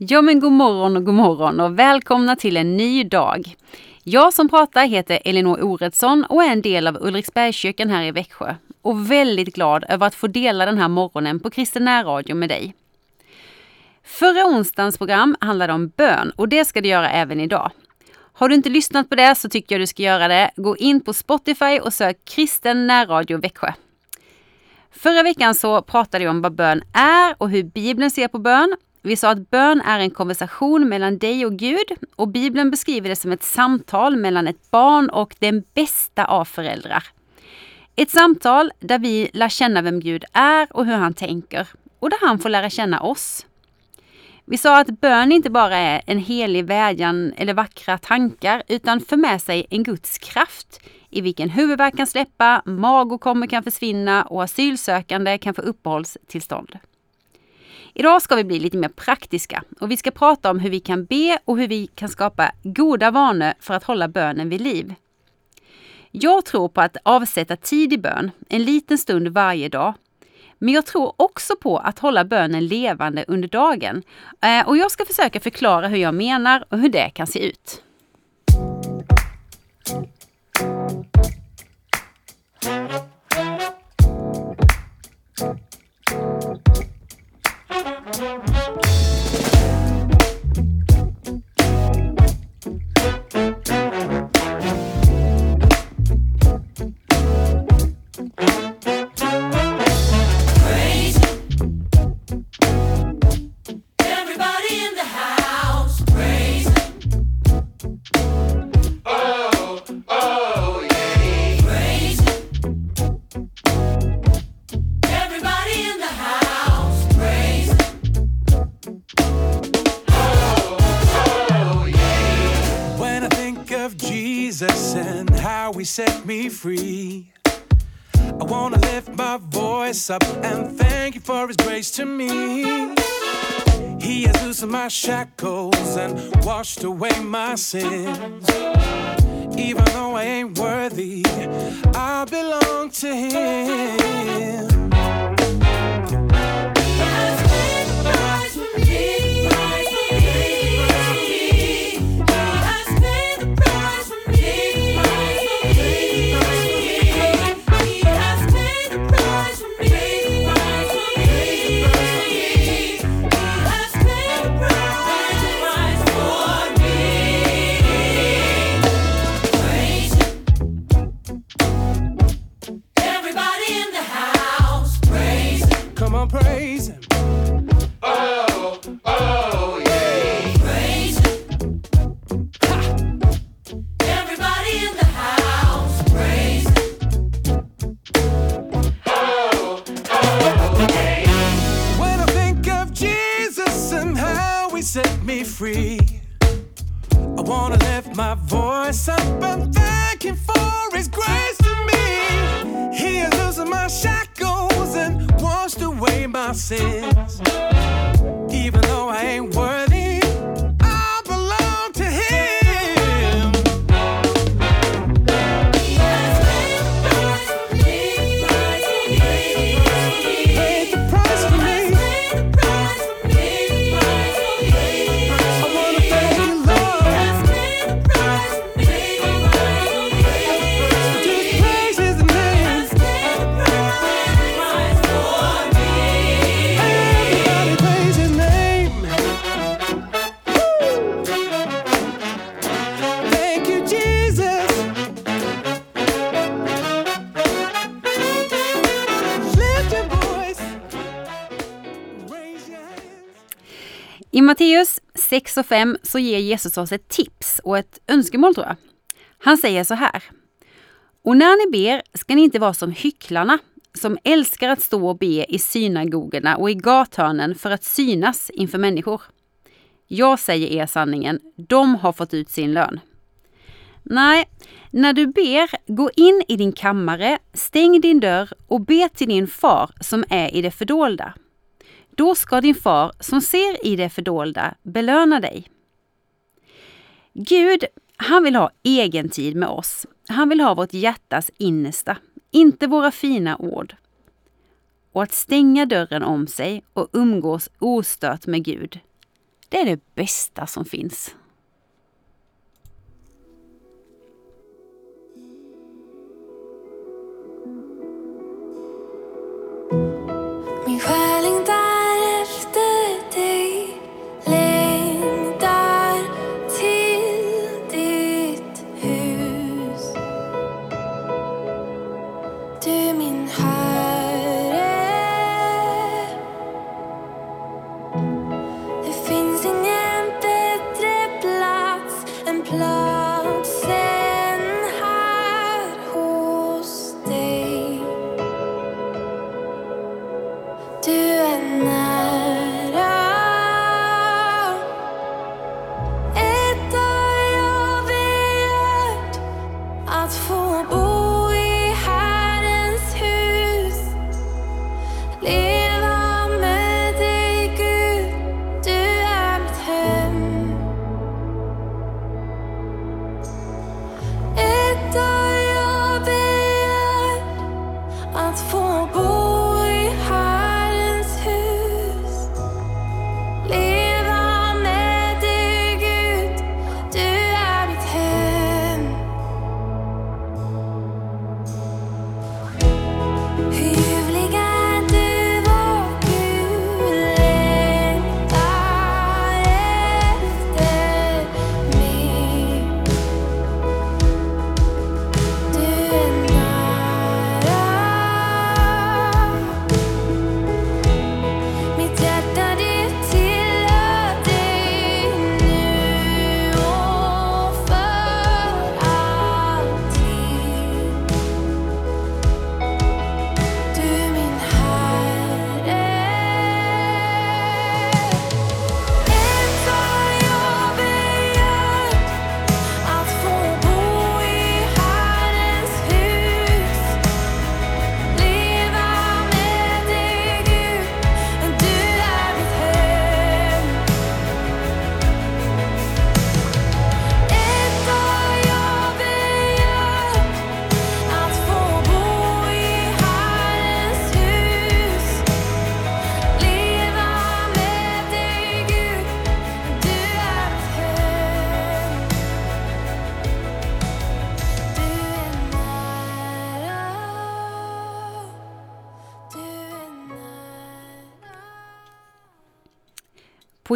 Ja men god morgon och god morgon och välkomna till en ny dag. Jag som pratar heter Elinor Oredsson och är en del av Ulriksbergskyrkan här i Växjö och väldigt glad över att få dela den här morgonen på Kristen närradio med dig. Förra onsdagens program handlade om bön och det ska du göra även idag. Har du inte lyssnat på det så tycker jag du ska göra det. Gå in på Spotify och sök Kristen närradio Växjö. Förra veckan så pratade jag om vad bön är och hur Bibeln ser på bön vi sa att bön är en konversation mellan dig och Gud och Bibeln beskriver det som ett samtal mellan ett barn och den bästa av föräldrar. Ett samtal där vi lär känna vem Gud är och hur han tänker och där han får lära känna oss. Vi sa att bön inte bara är en helig vädjan eller vackra tankar utan för med sig en Guds kraft i vilken huvudvärk kan släppa, magåkommor kan försvinna och asylsökande kan få uppehållstillstånd. Idag ska vi bli lite mer praktiska och vi ska prata om hur vi kan be och hur vi kan skapa goda vanor för att hålla bönen vid liv. Jag tror på att avsätta tid i bön, en liten stund varje dag. Men jag tror också på att hålla bönen levande under dagen. Eh, och jag ska försöka förklara hur jag menar och hur det kan se ut. Loosened my shackles and washed away my sins. Even though I ain't worthy, I belong to him. my sins, even though I ain't worth. 6 och 5 så ger Jesus oss ett tips och ett önskemål tror jag. Han säger så här. Och när ni ber ska ni inte vara som hycklarna som älskar att stå och be i synagogorna och i gathörnen för att synas inför människor. Jag säger er sanningen, de har fått ut sin lön. Nej, när du ber, gå in i din kammare, stäng din dörr och be till din far som är i det fördolda. Då ska din far som ser i det fördolda belöna dig. Gud, han vill ha egen tid med oss. Han vill ha vårt hjärtas innersta, inte våra fina ord. Och att stänga dörren om sig och umgås ostört med Gud, det är det bästa som finns.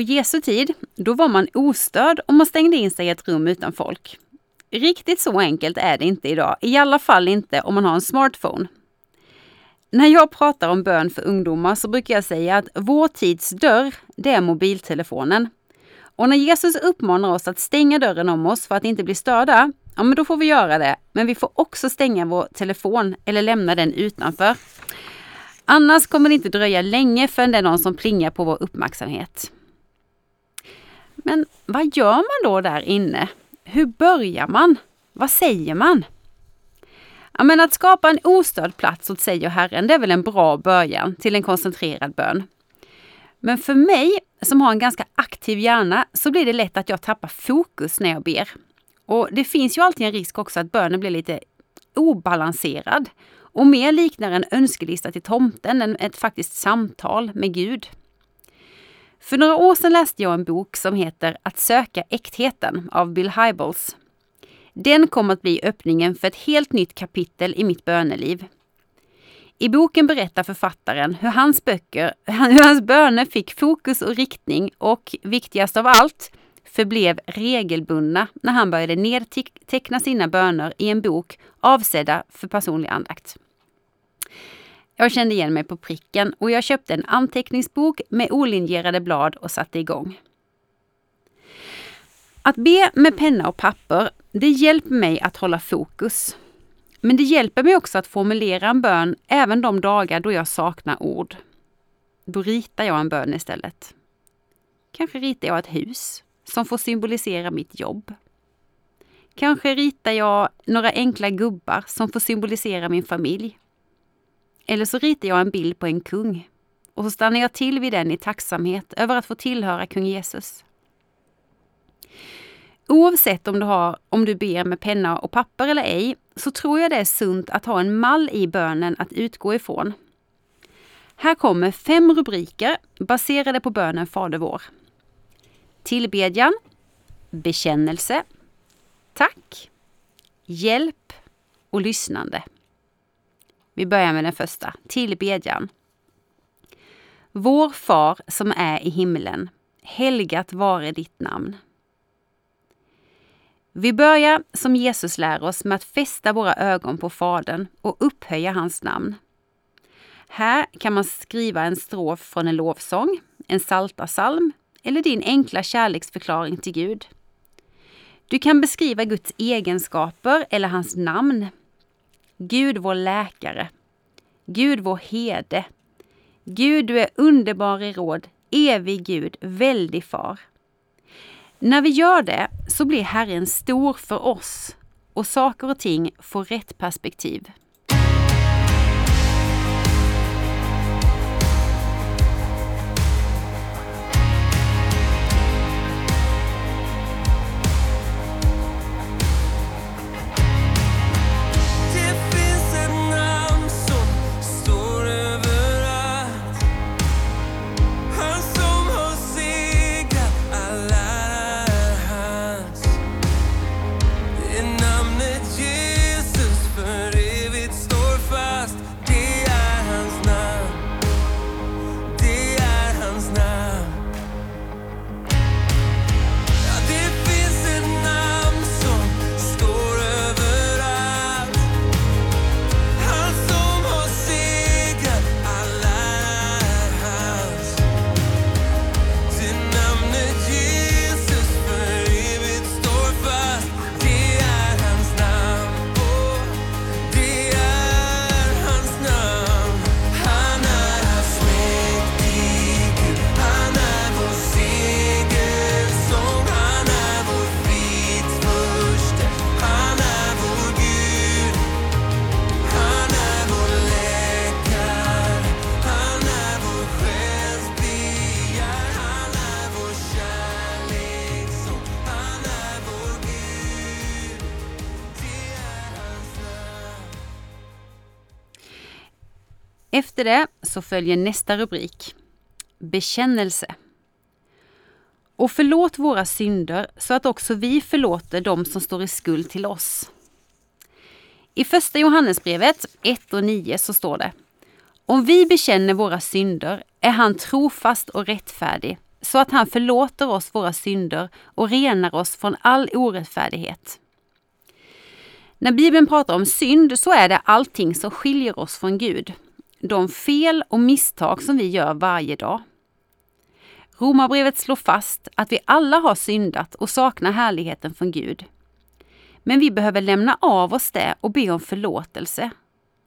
Jesu tid, då var man ostörd om man stängde in sig i ett rum utan folk. Riktigt så enkelt är det inte idag, i alla fall inte om man har en smartphone. När jag pratar om bön för ungdomar så brukar jag säga att vår tids dörr, det är mobiltelefonen. Och när Jesus uppmanar oss att stänga dörren om oss för att inte bli störda, ja men då får vi göra det. Men vi får också stänga vår telefon eller lämna den utanför. Annars kommer det inte dröja länge förrän det är någon som plingar på vår uppmärksamhet. Men vad gör man då där inne? Hur börjar man? Vad säger man? Ja, men att skapa en ostörd plats åt sig och Herren, det är väl en bra början till en koncentrerad bön. Men för mig, som har en ganska aktiv hjärna, så blir det lätt att jag tappar fokus när jag ber. Och det finns ju alltid en risk också att bönen blir lite obalanserad och mer liknar en önskelista till tomten än ett faktiskt samtal med Gud. För några år sedan läste jag en bok som heter Att söka äktheten av Bill Hybels. Den kom att bli öppningen för ett helt nytt kapitel i mitt böneliv. I boken berättar författaren hur hans, böcker, hur hans böner fick fokus och riktning och, viktigast av allt, förblev regelbundna när han började nedteckna sina böner i en bok avsedda för personlig andakt. Jag kände igen mig på pricken och jag köpte en anteckningsbok med olinjerade blad och satte igång. Att be med penna och papper, det hjälper mig att hålla fokus. Men det hjälper mig också att formulera en bön även de dagar då jag saknar ord. Då ritar jag en bön istället. Kanske ritar jag ett hus som får symbolisera mitt jobb. Kanske ritar jag några enkla gubbar som får symbolisera min familj. Eller så ritar jag en bild på en kung och så stannar jag till vid den i tacksamhet över att få tillhöra kung Jesus. Oavsett om du, har, om du ber med penna och papper eller ej, så tror jag det är sunt att ha en mall i bönen att utgå ifrån. Här kommer fem rubriker baserade på bönen Fader vår. tillbedjan, bekännelse, tack, hjälp och lyssnande. Vi börjar med den första, tillbedjan. Vår far som är i himlen. Helgat vare ditt namn. Vi börjar som Jesus lär oss med att fästa våra ögon på Fadern och upphöja hans namn. Här kan man skriva en strof från en lovsång, en saltasalm eller din enkla kärleksförklaring till Gud. Du kan beskriva Guds egenskaper eller hans namn. Gud vår läkare. Gud vår herde. Gud, du är underbar i råd, evig Gud, väldig far. När vi gör det så blir Herren stor för oss och saker och ting får rätt perspektiv. Efter det så följer nästa rubrik. Bekännelse. Och förlåt våra synder så att också vi förlåter dem som står i skuld till oss. I första Johannesbrevet 1 och 9 så står det Om vi bekänner våra synder är han trofast och rättfärdig så att han förlåter oss våra synder och renar oss från all orättfärdighet. När Bibeln pratar om synd så är det allting som skiljer oss från Gud de fel och misstag som vi gör varje dag. Romarbrevet slår fast att vi alla har syndat och saknar härligheten från Gud. Men vi behöver lämna av oss det och be om förlåtelse.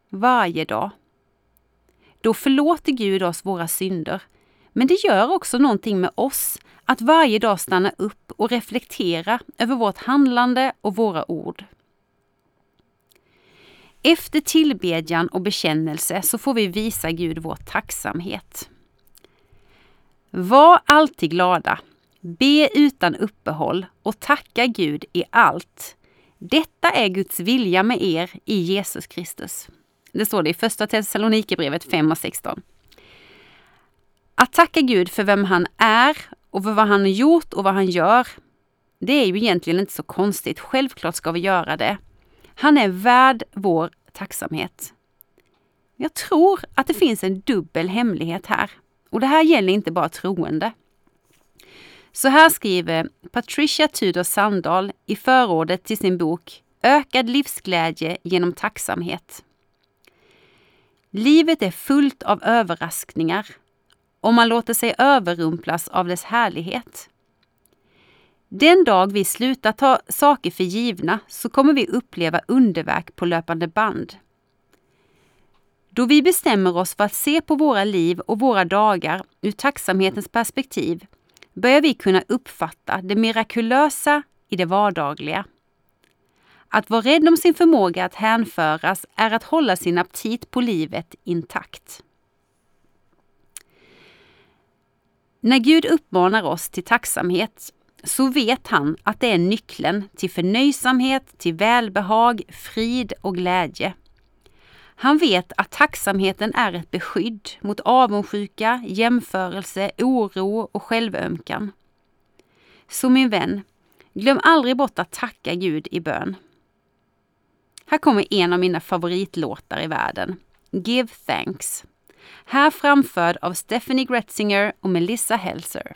Varje dag. Då förlåter Gud oss våra synder. Men det gör också någonting med oss att varje dag stanna upp och reflektera över vårt handlande och våra ord. Efter tillbedjan och bekännelse så får vi visa Gud vår tacksamhet. Var alltid glada, be utan uppehåll och tacka Gud i allt. Detta är Guds vilja med er i Jesus Kristus. Det står det i Första Thessalonikerbrevet 5 och 16. Att tacka Gud för vem han är och för vad han har gjort och vad han gör, det är ju egentligen inte så konstigt. Självklart ska vi göra det. Han är värd vår tacksamhet. Jag tror att det finns en dubbel hemlighet här. Och det här gäller inte bara troende. Så här skriver Patricia Tudor Sandahl i förordet till sin bok Ökad livsglädje genom tacksamhet. Livet är fullt av överraskningar om man låter sig överrumplas av dess härlighet. Den dag vi slutar ta saker för givna så kommer vi uppleva underverk på löpande band. Då vi bestämmer oss för att se på våra liv och våra dagar ur tacksamhetens perspektiv börjar vi kunna uppfatta det mirakulösa i det vardagliga. Att vara rädd om sin förmåga att hänföras är att hålla sin aptit på livet intakt. När Gud uppmanar oss till tacksamhet så vet han att det är nyckeln till förnöjsamhet, till välbehag, frid och glädje. Han vet att tacksamheten är ett beskydd mot avundsjuka, jämförelse, oro och självömkan. Så min vän, glöm aldrig bort att tacka Gud i bön. Här kommer en av mina favoritlåtar i världen. Give Thanks. Här framförd av Stephanie Gretzinger och Melissa Helser.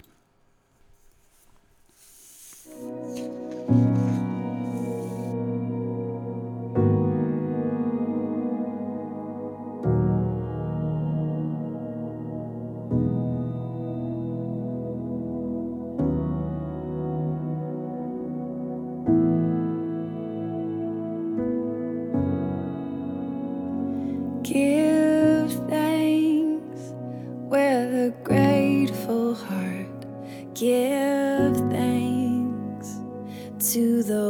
Give thanks with a grateful heart. Give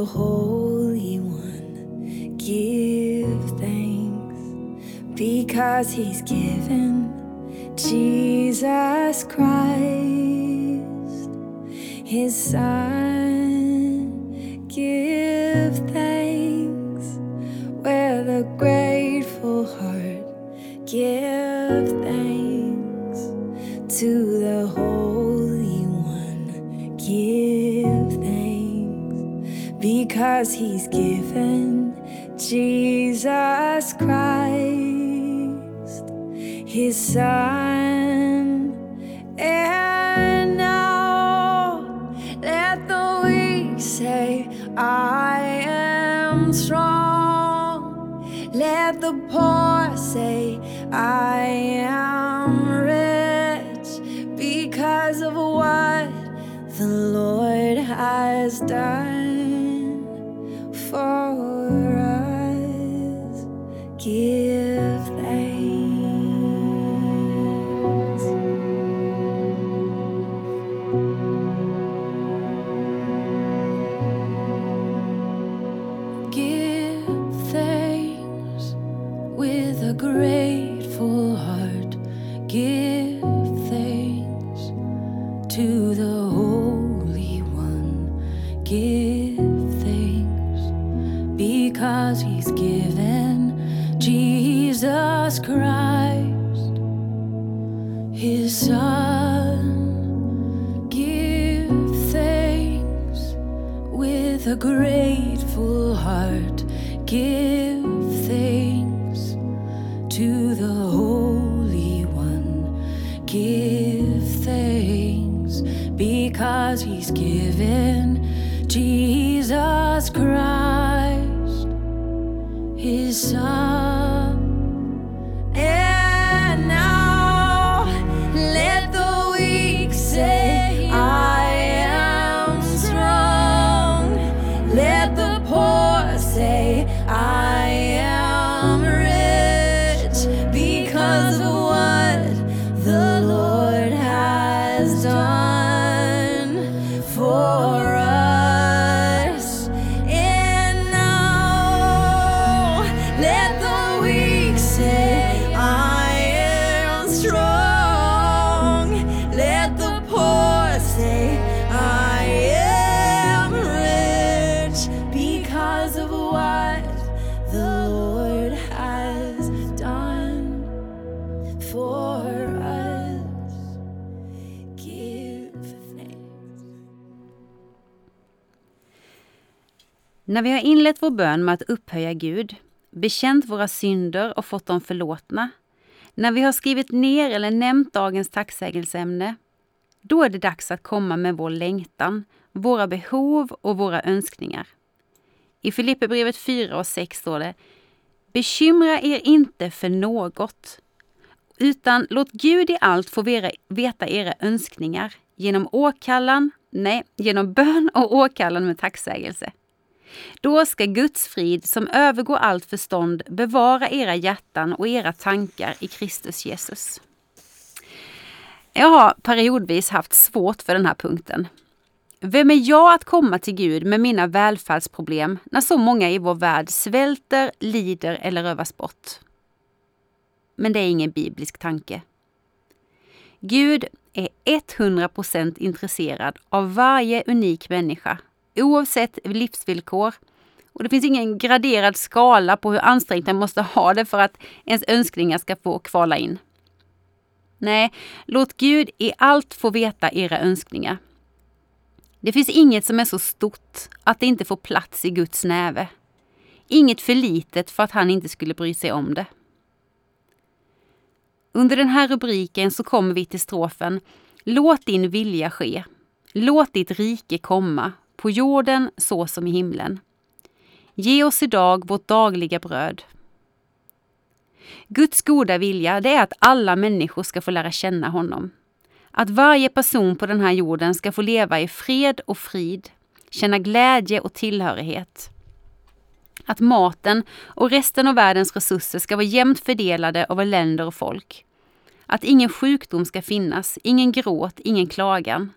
Holy One. Give thanks because He's given Jesus Christ, His Son. Because he's given Jesus Christ his son. And now let the weak say, I am strong. Let the poor say, I am rich because of what the Lord has done fall. a grateful heart, give thanks to the Holy One. Give thanks because He's given Jesus Christ. När vi har inlett vår bön med att upphöja Gud, bekänt våra synder och fått dem förlåtna, när vi har skrivit ner eller nämnt dagens tacksägelseämne, då är det dags att komma med vår längtan, våra behov och våra önskningar. I Filipperbrevet 4 och 6 står det Bekymra er inte för något, utan låt Gud i allt få veta era önskningar genom åkallan, nej, genom bön och åkallan med tacksägelse. Då ska Guds frid som övergår allt förstånd bevara era hjärtan och era tankar i Kristus Jesus. Jag har periodvis haft svårt för den här punkten. Vem är jag att komma till Gud med mina välfärdsproblem när så många i vår värld svälter, lider eller rövas bort? Men det är ingen biblisk tanke. Gud är 100% intresserad av varje unik människa oavsett livsvillkor. Och det finns ingen graderad skala på hur ansträngt man måste ha det för att ens önskningar ska få kvala in. Nej, låt Gud i allt få veta era önskningar. Det finns inget som är så stort att det inte får plats i Guds näve. Inget för litet för att han inte skulle bry sig om det. Under den här rubriken så kommer vi till strofen Låt din vilja ske. Låt ditt rike komma, på jorden så som i himlen. Ge oss idag vårt dagliga bröd. Guds goda vilja det är att alla människor ska få lära känna honom. Att varje person på den här jorden ska få leva i fred och frid, känna glädje och tillhörighet. Att maten och resten av världens resurser ska vara jämnt fördelade över länder och folk. Att ingen sjukdom ska finnas, ingen gråt, ingen klagan.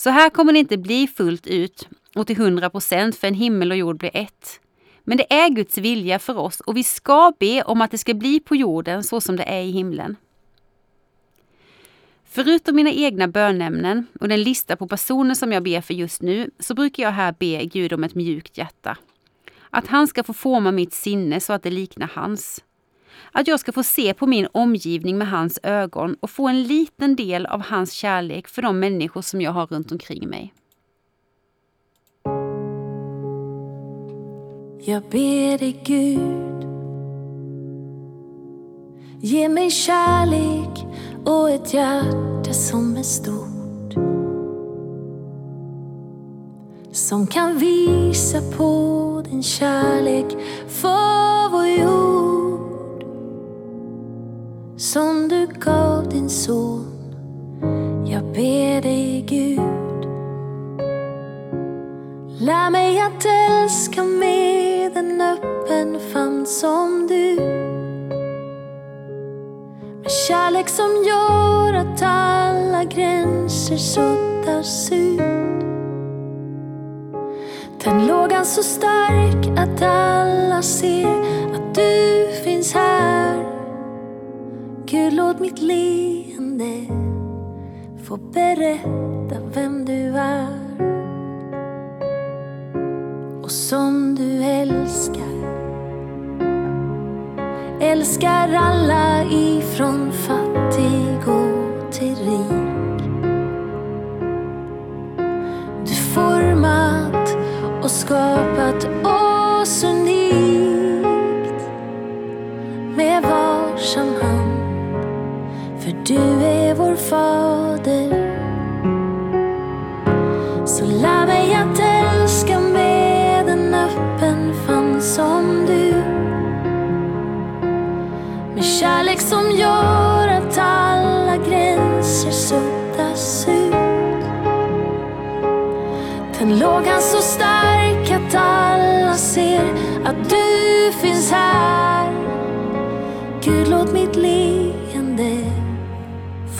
Så här kommer det inte bli fullt ut och till hundra procent för en himmel och jord blir ett. Men det är Guds vilja för oss och vi ska be om att det ska bli på jorden så som det är i himlen. Förutom mina egna bönämnen och den lista på personer som jag ber för just nu så brukar jag här be Gud om ett mjukt hjärta. Att han ska få forma mitt sinne så att det liknar hans. Att jag ska få se på min omgivning med hans ögon och få en liten del av hans kärlek för de människor som jag har runt omkring mig. Jag ber dig Gud Ge mig kärlek och ett hjärta som är stort Som kan visa på din kärlek för vår jord som du gav din son. Jag ber dig Gud. Lär mig att älska med en öppen famn som du. Med kärlek som gör att alla gränser suddas ut. Tänd lågan så stark att alla ser att du finns här. Gud, låt mitt leende få berätta vem du är och som du älskar. Älskar alla ifrån fattig och till rik. Du format och skapat oss unikt med varsamhet du är vår fader. Så lär mig att älska med en öppen famn som du. Med kärlek som gör att alla gränser suddas ut. Tänd lågan så stark att alla ser att du finns här.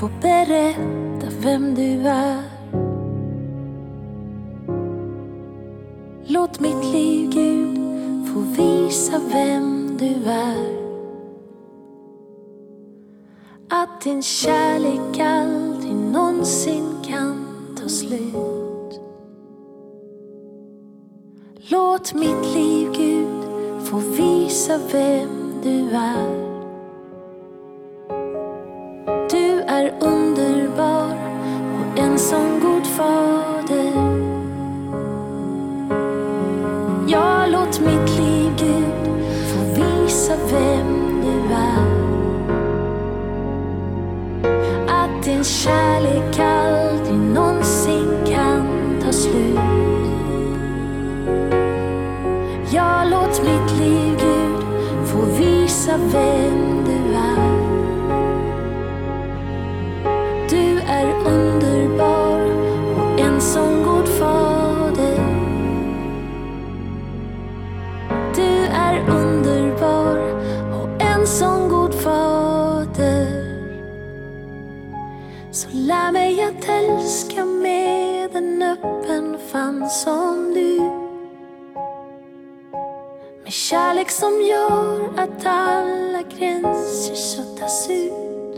Få berätta vem du är. Låt mitt liv, Gud, få visa vem du är. Att din kärlek aldrig någonsin kan ta slut. Låt mitt liv, Gud, få visa vem du är. Kärlek aldrig någonsin kan ta slut. Ja, låt mitt liv, Gud, få visa vem kärlek som gör att alla gränser suddas ut.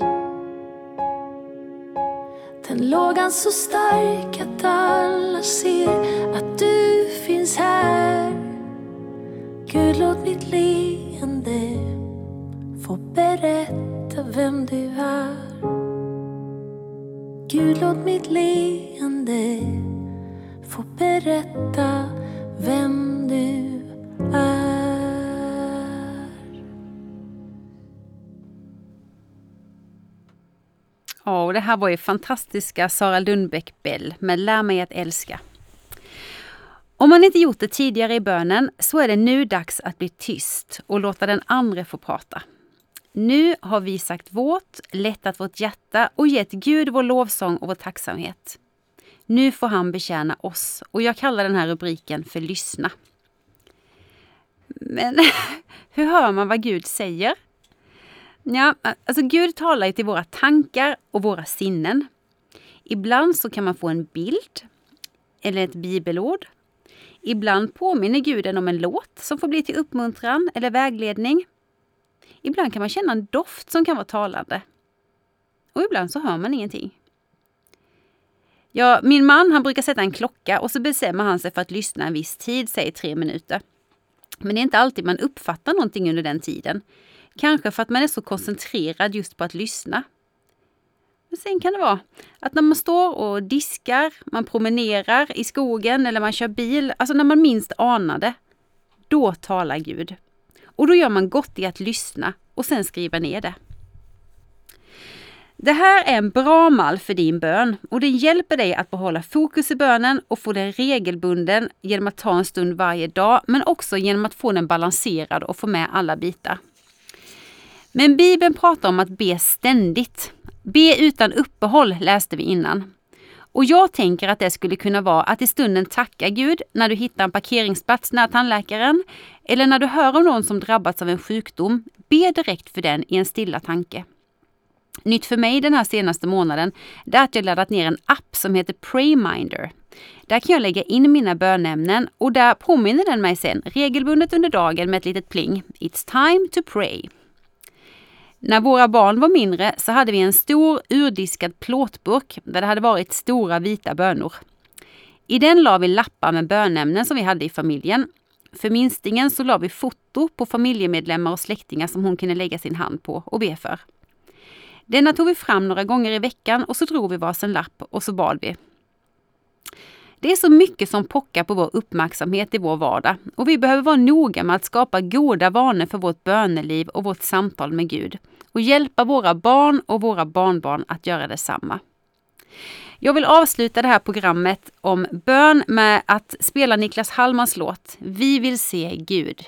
Den lågan så stark att alla ser att du finns här. Gud, låt mitt leende få berätta vem du är. Gud, låt mitt leende få berätta och det här var ju fantastiska Sara Lundbäck Bell med Lär mig att älska. Om man inte gjort det tidigare i bönen så är det nu dags att bli tyst och låta den andra få prata. Nu har vi sagt vårt, lättat vårt hjärta och gett Gud vår lovsång och vår tacksamhet. Nu får han betjäna oss och jag kallar den här rubriken för Lyssna. Men hur hör man vad Gud säger? Ja, alltså Gud talar ju till våra tankar och våra sinnen. Ibland så kan man få en bild eller ett bibelord. Ibland påminner Guden om en låt som får bli till uppmuntran eller vägledning. Ibland kan man känna en doft som kan vara talande. Och ibland så hör man ingenting. Ja, min man han brukar sätta en klocka och så bestämmer han sig för att lyssna en viss tid, säg tre minuter. Men det är inte alltid man uppfattar någonting under den tiden. Kanske för att man är så koncentrerad just på att lyssna. Men sen kan det vara att när man står och diskar, man promenerar i skogen eller man kör bil, alltså när man minst anar det, då talar Gud. Och då gör man gott i att lyssna och sen skriva ner det. Det här är en bra mall för din bön och det hjälper dig att behålla fokus i bönen och få den regelbunden genom att ta en stund varje dag men också genom att få den balanserad och få med alla bitar. Men Bibeln pratar om att be ständigt. Be utan uppehåll läste vi innan. Och jag tänker att det skulle kunna vara att i stunden tacka Gud när du hittar en parkeringsplats nära tandläkaren eller när du hör om någon som drabbats av en sjukdom. Be direkt för den i en stilla tanke. Nytt för mig den här senaste månaden är att jag laddat ner en app som heter Prayminder. Där kan jag lägga in mina bönämnen och där påminner den mig sen regelbundet under dagen med ett litet pling. It's time to pray. När våra barn var mindre så hade vi en stor urdiskad plåtburk där det hade varit stora vita bönor. I den la vi lappar med bönämnen som vi hade i familjen. För minstingen så la vi foto på familjemedlemmar och släktingar som hon kunde lägga sin hand på och be för. Denna tog vi fram några gånger i veckan och så drog vi varsin lapp och så bad vi. Det är så mycket som pockar på vår uppmärksamhet i vår vardag och vi behöver vara noga med att skapa goda vanor för vårt böneliv och vårt samtal med Gud och hjälpa våra barn och våra barnbarn att göra detsamma. Jag vill avsluta det här programmet om bön med att spela Niklas Hallmans låt Vi vill se Gud.